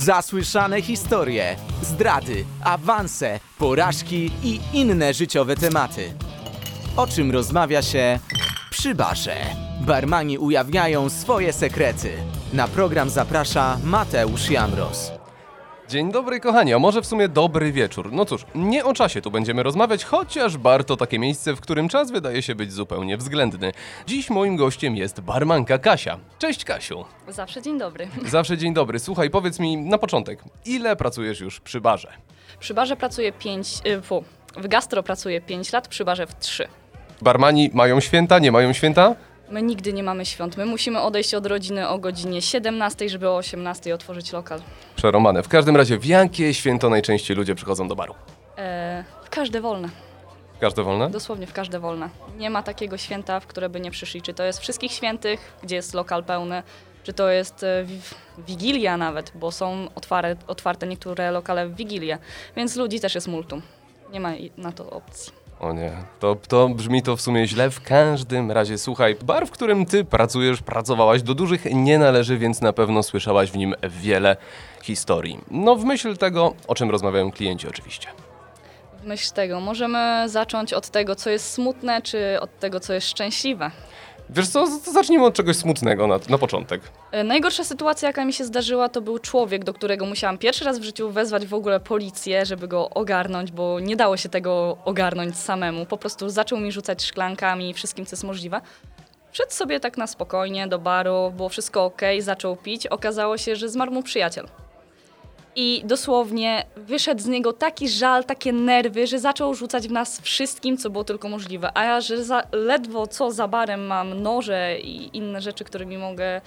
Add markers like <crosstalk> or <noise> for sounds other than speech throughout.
Zasłyszane historie, zdrady, awanse, porażki i inne życiowe tematy. O czym rozmawia się przy barze. Barmani ujawniają swoje sekrety. Na program zaprasza Mateusz Jamros. Dzień dobry kochani, a może w sumie dobry wieczór. No cóż, nie o czasie tu będziemy rozmawiać, chociaż bar to takie miejsce, w którym czas wydaje się być zupełnie względny. Dziś moim gościem jest barmanka Kasia. Cześć Kasiu. Zawsze dzień dobry. <laughs> Zawsze dzień dobry. Słuchaj, powiedz mi na początek, ile pracujesz już przy barze? Przy barze pracuję 5, y, fu, w gastro pracuję 5 lat, przy barze w 3. Barmani mają święta, nie mają święta? My nigdy nie mamy świąt. My musimy odejść od rodziny o godzinie 17, żeby o 18 otworzyć lokal. Przeromane. W każdym razie, w jakie święto najczęściej ludzie przychodzą do baru? E, w każde wolne. Każde wolne? Dosłownie w każde wolne. Nie ma takiego święta, w które by nie przyszli. Czy to jest wszystkich świętych, gdzie jest lokal pełny, czy to jest e, wi- Wigilia nawet, bo są otwarte, otwarte niektóre lokale w Wigilię. Więc ludzi też jest multum. Nie ma na to opcji. O nie, to, to brzmi to w sumie źle. W każdym razie, słuchaj, bar, w którym ty pracujesz, pracowałaś, do dużych nie należy, więc na pewno słyszałaś w nim wiele historii. No, w myśl tego, o czym rozmawiają klienci oczywiście. W myśl tego możemy zacząć od tego, co jest smutne, czy od tego, co jest szczęśliwe. Wiesz co, zacznijmy od czegoś smutnego na, na początek. E, Najgorsza sytuacja, jaka mi się zdarzyła, to był człowiek, do którego musiałam pierwszy raz w życiu wezwać w ogóle policję, żeby go ogarnąć, bo nie dało się tego ogarnąć samemu. Po prostu zaczął mi rzucać szklankami i wszystkim, co jest możliwe. Wszedł sobie tak na spokojnie do baru, było wszystko ok, zaczął pić. Okazało się, że zmarł mu przyjaciel. I dosłownie wyszedł z niego taki żal, takie nerwy, że zaczął rzucać w nas wszystkim, co było tylko możliwe. A ja, że za, ledwo co za barem mam noże i inne rzeczy, którymi mogę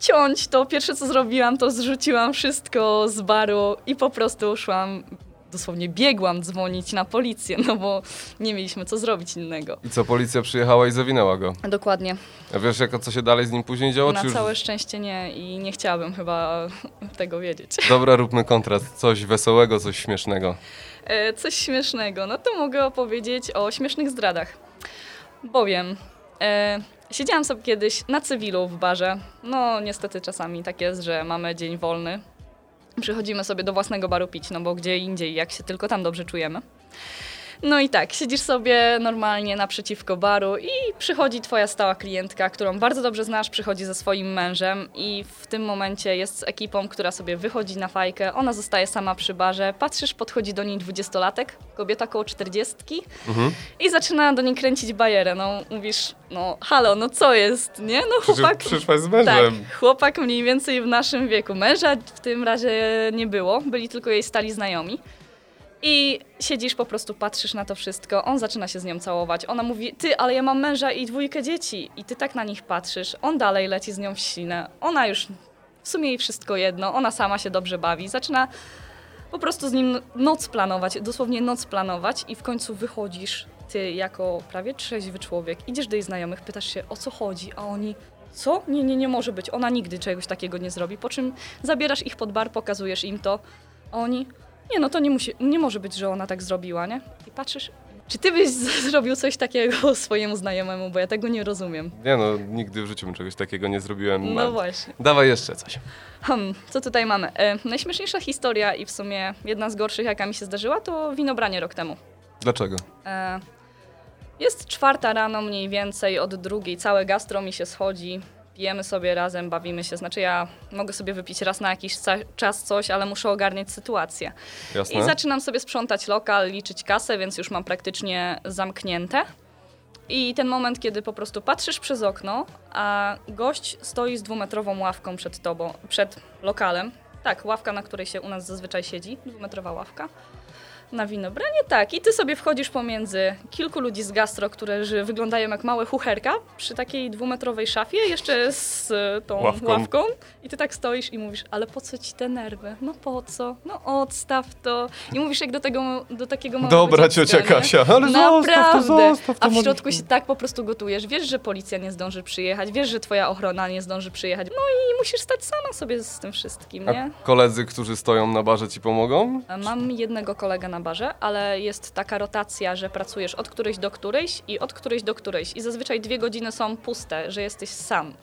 ciąć, to pierwsze co zrobiłam, to zrzuciłam wszystko z baru i po prostu szłam, dosłownie biegłam dzwonić na policję, no bo nie mieliśmy co zrobić innego. I co, policja przyjechała i zawinęła go. Dokładnie. A wiesz, jak, co się dalej z nim później działo? Na czy już... całe szczęście nie i nie chciałabym chyba tego wiedzieć. <laughs> Dobra, róbmy kontrast. Coś wesołego, coś śmiesznego. E, coś śmiesznego, no to mogę opowiedzieć o śmiesznych zdradach. Bowiem e, siedziałam sobie kiedyś na cywilu w barze. No niestety czasami tak jest, że mamy dzień wolny. Przychodzimy sobie do własnego baru pić, no bo gdzie indziej, jak się tylko tam dobrze czujemy. No i tak, siedzisz sobie normalnie naprzeciwko baru i przychodzi twoja stała klientka, którą bardzo dobrze znasz, przychodzi ze swoim mężem i w tym momencie jest z ekipą, która sobie wychodzi na fajkę, ona zostaje sama przy barze, patrzysz, podchodzi do niej dwudziestolatek, kobieta koło czterdziestki i zaczyna do niej kręcić bajerę, no mówisz, no halo, no co jest, nie? No chłopak... przyszłaś z Tak, mężem. chłopak mniej więcej w naszym wieku. Męża w tym razie nie było, byli tylko jej stali znajomi. I siedzisz, po prostu patrzysz na to wszystko, on zaczyna się z nią całować. Ona mówi, ty, ale ja mam męża i dwójkę dzieci. I ty tak na nich patrzysz. On dalej leci z nią w ślinę. Ona już, w sumie jej wszystko jedno, ona sama się dobrze bawi. Zaczyna po prostu z nim noc planować, dosłownie noc planować i w końcu wychodzisz, ty jako prawie trzeźwy człowiek, idziesz do jej znajomych, pytasz się o co chodzi, a oni co? Nie, nie, nie może być, ona nigdy czegoś takiego nie zrobi, po czym zabierasz ich pod bar, pokazujesz im to, oni, nie no to nie, musi, nie może być, że ona tak zrobiła, nie? I patrzysz, czy ty byś <laughs> zrobił coś takiego <laughs> swojemu znajomemu, bo ja tego nie rozumiem. Nie no, nigdy w życiu bym czegoś takiego nie zrobiłem. No właśnie. Dawaj jeszcze coś. Hmm, co tutaj mamy? E, najśmieszniejsza historia i w sumie jedna z gorszych, jaka mi się zdarzyła, to winobranie rok temu. Dlaczego? E, jest czwarta rano mniej więcej, od drugiej całe gastro mi się schodzi, pijemy sobie razem, bawimy się. Znaczy ja mogę sobie wypić raz na jakiś czas coś, ale muszę ogarniać sytuację. Jasne? I zaczynam sobie sprzątać lokal, liczyć kasę, więc już mam praktycznie zamknięte. I ten moment, kiedy po prostu patrzysz przez okno, a gość stoi z dwumetrową ławką przed tobą, przed lokalem. Tak, ławka, na której się u nas zazwyczaj siedzi, dwumetrowa ławka. Na winobranie, tak. I ty sobie wchodzisz pomiędzy kilku ludzi z gastro, które wyglądają jak małe chucherka przy takiej dwumetrowej szafie, jeszcze z e, tą Ławką. ławką. I ty tak stoisz i mówisz, ale po co ci te nerwy? No po co? No odstaw to. I mówisz jak do, tego, do takiego małego Dobra, dziecka, ciocia nie? Kasia, ale zostaw to, Naprawdę. zostaw to A w środku się tak po prostu gotujesz. Wiesz, że policja nie zdąży przyjechać, wiesz, że twoja ochrona nie zdąży przyjechać. No i musisz stać sama sobie z tym wszystkim, nie? A koledzy, którzy stoją na barze ci pomogą? Mam jednego kolegę na barze, ale jest taka rotacja, że pracujesz od którejś do którejś i od którejś do którejś. I zazwyczaj dwie godziny są puste, że jesteś sam.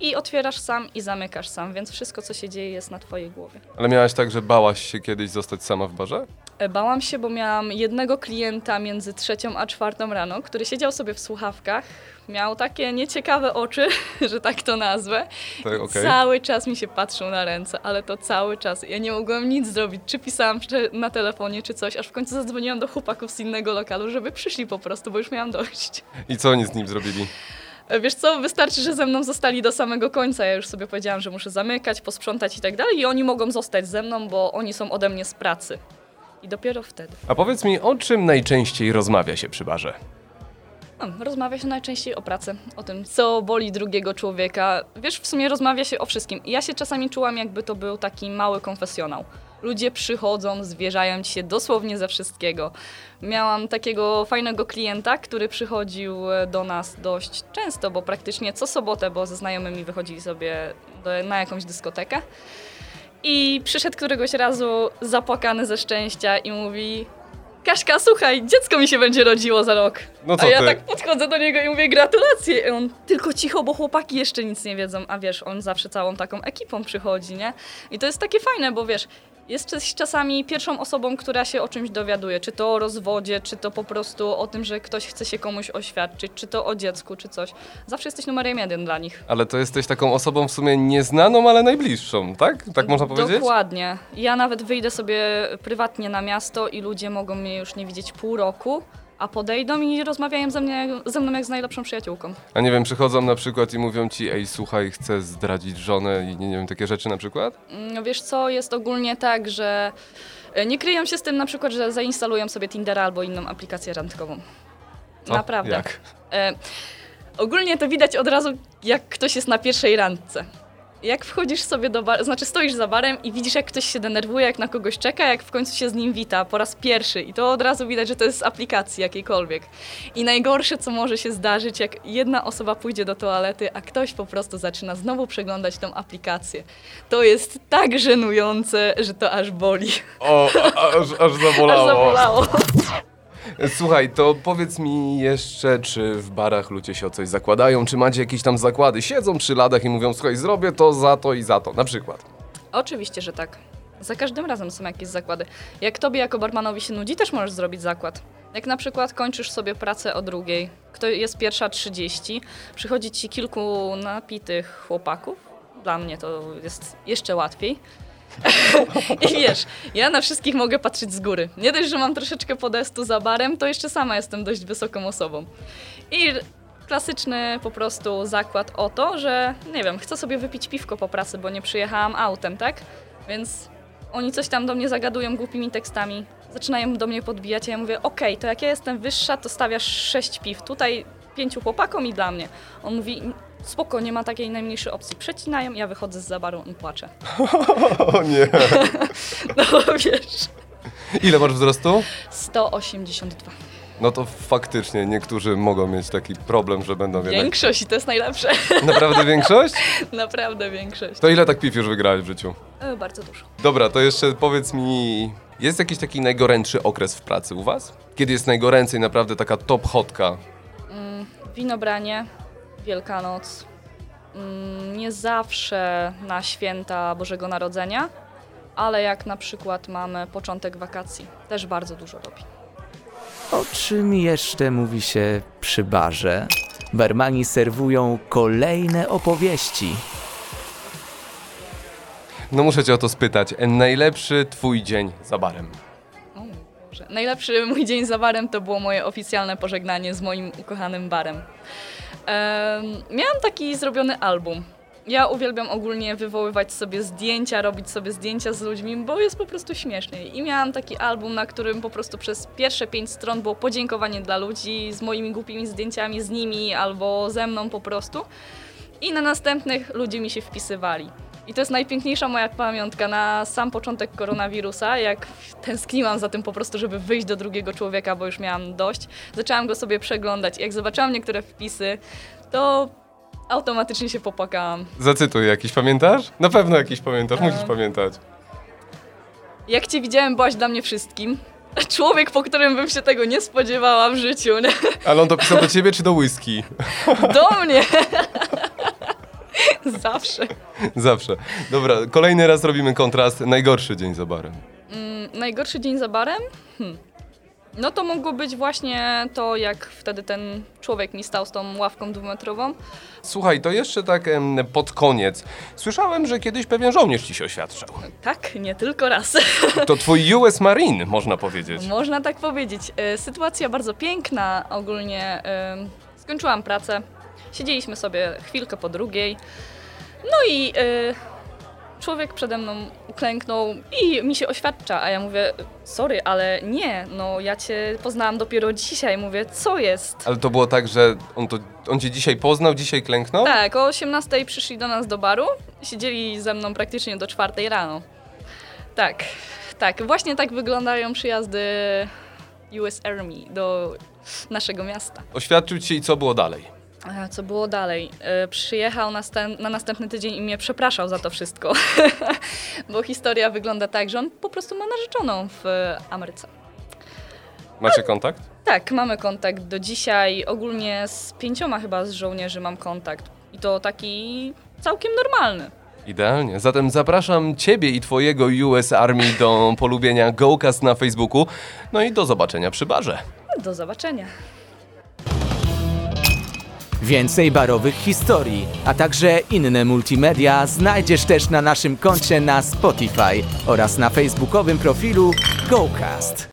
i otwierasz sam i zamykasz sam, więc wszystko, co się dzieje, jest na twojej głowie. Ale miałaś tak, że bałaś się kiedyś zostać sama w barze? E, Bałam się, bo miałam jednego klienta między trzecią a czwartą rano, który siedział sobie w słuchawkach, miał takie nieciekawe oczy, <laughs> że tak to nazwę. Tak, okej. Cały czas mi się patrzył na ręce, ale to cały czas. Ja nie mogłam nic zrobić, czy pisałam na telefonie, czy coś, aż w końcu zadzwoniłam do chłopaków z innego lokalu, żeby przyszli po prostu, bo już miałam dość. I co oni z nim zrobili? E, Wiesz co, wystarczy, że ze mną zostali do samego końca. Ja już sobie powiedziałam, że muszę zamykać, posprzątać i tak dalej i oni mogą zostać ze mną, bo oni są ode mnie z pracy. I dopiero wtedy. A powiedz mi, o czym najczęściej rozmawia się przy barze? Rozmawia się najczęściej o pracy, o tym, co boli drugiego człowieka. Wiesz, w sumie rozmawia się o wszystkim. Ja się czasami czułam, jakby to był taki mały konfesjonał. Ludzie przychodzą, zwierzają ci się dosłownie ze wszystkiego. Miałam takiego fajnego klienta, który przychodził e, do nas dość często, bo praktycznie co sobotę, bo ze znajomymi wychodzili sobie na jakąś dyskotekę. I przyszedł któregoś razu zapłakany ze szczęścia i mówi: Kaszka, słuchaj, dziecko mi się będzie rodziło za rok. No co a ja ty? tak podchodzę do niego i mówię gratulacje. I on tylko cicho, bo chłopaki jeszcze nic nie wiedzą, a wiesz, on zawsze całą taką ekipą przychodzi, nie? I to jest takie fajne, bo wiesz, jesteś czasami pierwszą osobą, która się o czymś dowiaduje, czy to o rozwodzie, czy to po prostu o tym, że ktoś chce się komuś oświadczyć, czy to o dziecku, czy coś. Zawsze jesteś numerem jeden dla nich. Ale to jesteś taką osobą w sumie nieznaną, ale najbliższą, tak? Tak można powiedzieć? Dokładnie. Ja nawet wyjdę sobie prywatnie na miasto i ludzie mogą mnie już nie widzieć pół roku, a podejdą i rozmawiają ze, mnie, ze mną jak z najlepszą przyjaciółką. A nie wiem, przychodzą na przykład i mówią ci, ej, słuchaj, chcę zdradzić żonę i nie, nie wiem, takie rzeczy na przykład? Mm, Wiesz co, jest ogólnie tak, że e, nie kryją się z tym na przykład, że zainstalują sobie Tindera albo inną aplikację randkową. Co? Naprawdę. Jak? E, ogólnie to widać od razu, jak ktoś jest na pierwszej randce. Jak wchodzisz sobie do baru, znaczy stoisz za barem i widzisz, jak ktoś się denerwuje, jak na kogoś czeka, jak w końcu się z nim wita po raz pierwszy. I to od razu widać, że to jest z aplikacji jakiejkolwiek. I najgorsze, co może się zdarzyć, jak jedna osoba pójdzie do toalety, a ktoś po prostu zaczyna znowu przeglądać tą aplikację. To jest tak żenujące, że to aż boli. O, aż, aż <laughs> Aż zabolało. Słuchaj, to powiedz mi jeszcze, czy w barach ludzie się o coś zakładają, czy macie jakieś tam zakłady? Siedzą przy ladach i mówią, słuchaj, zrobię to za to i za to, na przykład. Oczywiście, że tak. Za każdym razem są jakieś zakłady. Jak tobie jako barmanowi się nudzi, też możesz zrobić zakład. Jak na przykład kończysz sobie pracę o drugiej, kto jest pierwsza 30, przychodzi ci kilku napitych chłopaków. Dla mnie to jest jeszcze łatwiej. <laughs> I wiesz, ja na wszystkich mogę patrzeć z góry. Nie dość, że mam troszeczkę podestu za barem, to jeszcze sama jestem dość wysoką osobą. I klasyczny po prostu zakład o to, że nie wiem, chcę sobie wypić piwko po pracy, bo nie przyjechałam autem, tak? Więc oni coś tam do mnie zagadują głupimi tekstami, zaczynają do mnie podbijać, a ja mówię, okej, to jak ja jestem wyższa, to stawiasz sześć piw, tutaj pięciu chłopakom i dla mnie. On mówi, spoko, nie ma takiej najmniejszej opcji. Przecinają, ja wychodzę z zabaru i płaczę. <laughs> O nie. <laughs> No wiesz, Ile masz wzrostu? 182. No to faktycznie niektórzy mogą mieć taki problem, że będą jednak... Większość i to jest najlepsze. <laughs> Naprawdę większość? Naprawdę większość. To ile tak piw już wygrałeś w życiu? E, bardzo dużo. Dobra, to jeszcze powiedz mi, jest jakiś taki najgorętszy okres w pracy u was? Kiedy jest najgoręcej, naprawdę taka top hotka? Winobranie, Wielkanoc, mm, nie zawsze na święta Bożego Narodzenia, ale jak na przykład mamy początek wakacji, też bardzo dużo robi. O czym jeszcze mówi się przy barze? Barmani serwują kolejne opowieści. No muszę cię o to spytać. Najlepszy twój dzień za barem? O Boże. Najlepszy mój dzień za barem to było moje oficjalne pożegnanie z moim ukochanym barem. Miałam taki zrobiony album. Ja uwielbiam ogólnie wywoływać sobie zdjęcia, robić sobie zdjęcia z ludźmi, bo jest po prostu śmiesznie. I miałam taki album, na którym po prostu przez pierwsze pięć stron było podziękowanie dla ludzi z moimi głupimi zdjęciami z nimi albo ze mną po prostu. I na następnych ludzie mi się wpisywali. I to jest najpiękniejsza moja pamiątka na sam początek koronawirusa, jak tęskniłam za tym po prostu, żeby wyjść do drugiego człowieka, bo już miałam dość. Zaczęłam go sobie przeglądać i jak zobaczyłam niektóre wpisy, to automatycznie się popłakałam. Zacytuj jakiś, pamiętasz? Na pewno jakiś pamiętasz, E. musisz pamiętać. Jak cię widziałem, byłaś dla mnie wszystkim. <laughs> Człowiek, po którym bym się tego nie spodziewała w życiu. nie? Ale on to pisał do ciebie czy do whisky? Do <laughs> mnie! <laughs> Zawsze. Zawsze. Dobra, kolejny raz robimy kontrast. Najgorszy dzień za barem. Mm, Najgorszy dzień za barem? Hmm. No to mogło być właśnie to, jak wtedy ten człowiek mi stał z tą ławką dwumetrową. Słuchaj, to jeszcze tak em, pod koniec. Słyszałem, że kiedyś pewien żołnierz ci się oświadczał. Tak, nie tylko raz. <laughs> To twój US Marine, można powiedzieć. Można tak powiedzieć. E, Sytuacja bardzo piękna ogólnie. Skończyłam pracę, siedzieliśmy sobie chwilkę po drugiej. No i e, człowiek przede mną uklęknął i mi się oświadcza, a ja mówię, sorry, ale nie, no ja cię poznałam dopiero dzisiaj. Mówię, co jest? Ale to było tak, że on, to, on cię dzisiaj poznał, dzisiaj klęknął? Tak, o 18 przyszli do nas do baru, siedzieli ze mną praktycznie do 4 rano. Tak, tak, właśnie tak wyglądają przyjazdy US Army do naszego miasta. Oświadczył ci i co było dalej? Co było dalej? E, Przyjechał następ, na następny tydzień i mnie przepraszał za to wszystko, <laughs> bo historia wygląda tak, że on po prostu ma narzeczoną w Ameryce. Macie kontakt? Tak, mamy kontakt do dzisiaj. Ogólnie z pięcioma chyba z żołnierzy mam kontakt. I to taki całkiem normalny. Idealnie. Zatem zapraszam Ciebie i Twojego US Army do <laughs> polubienia GoCast na Facebooku. No i do zobaczenia przy barze. Do zobaczenia. Więcej barowych historii, a także inne multimedia znajdziesz też na naszym koncie na Spotify oraz na facebookowym profilu GoCast.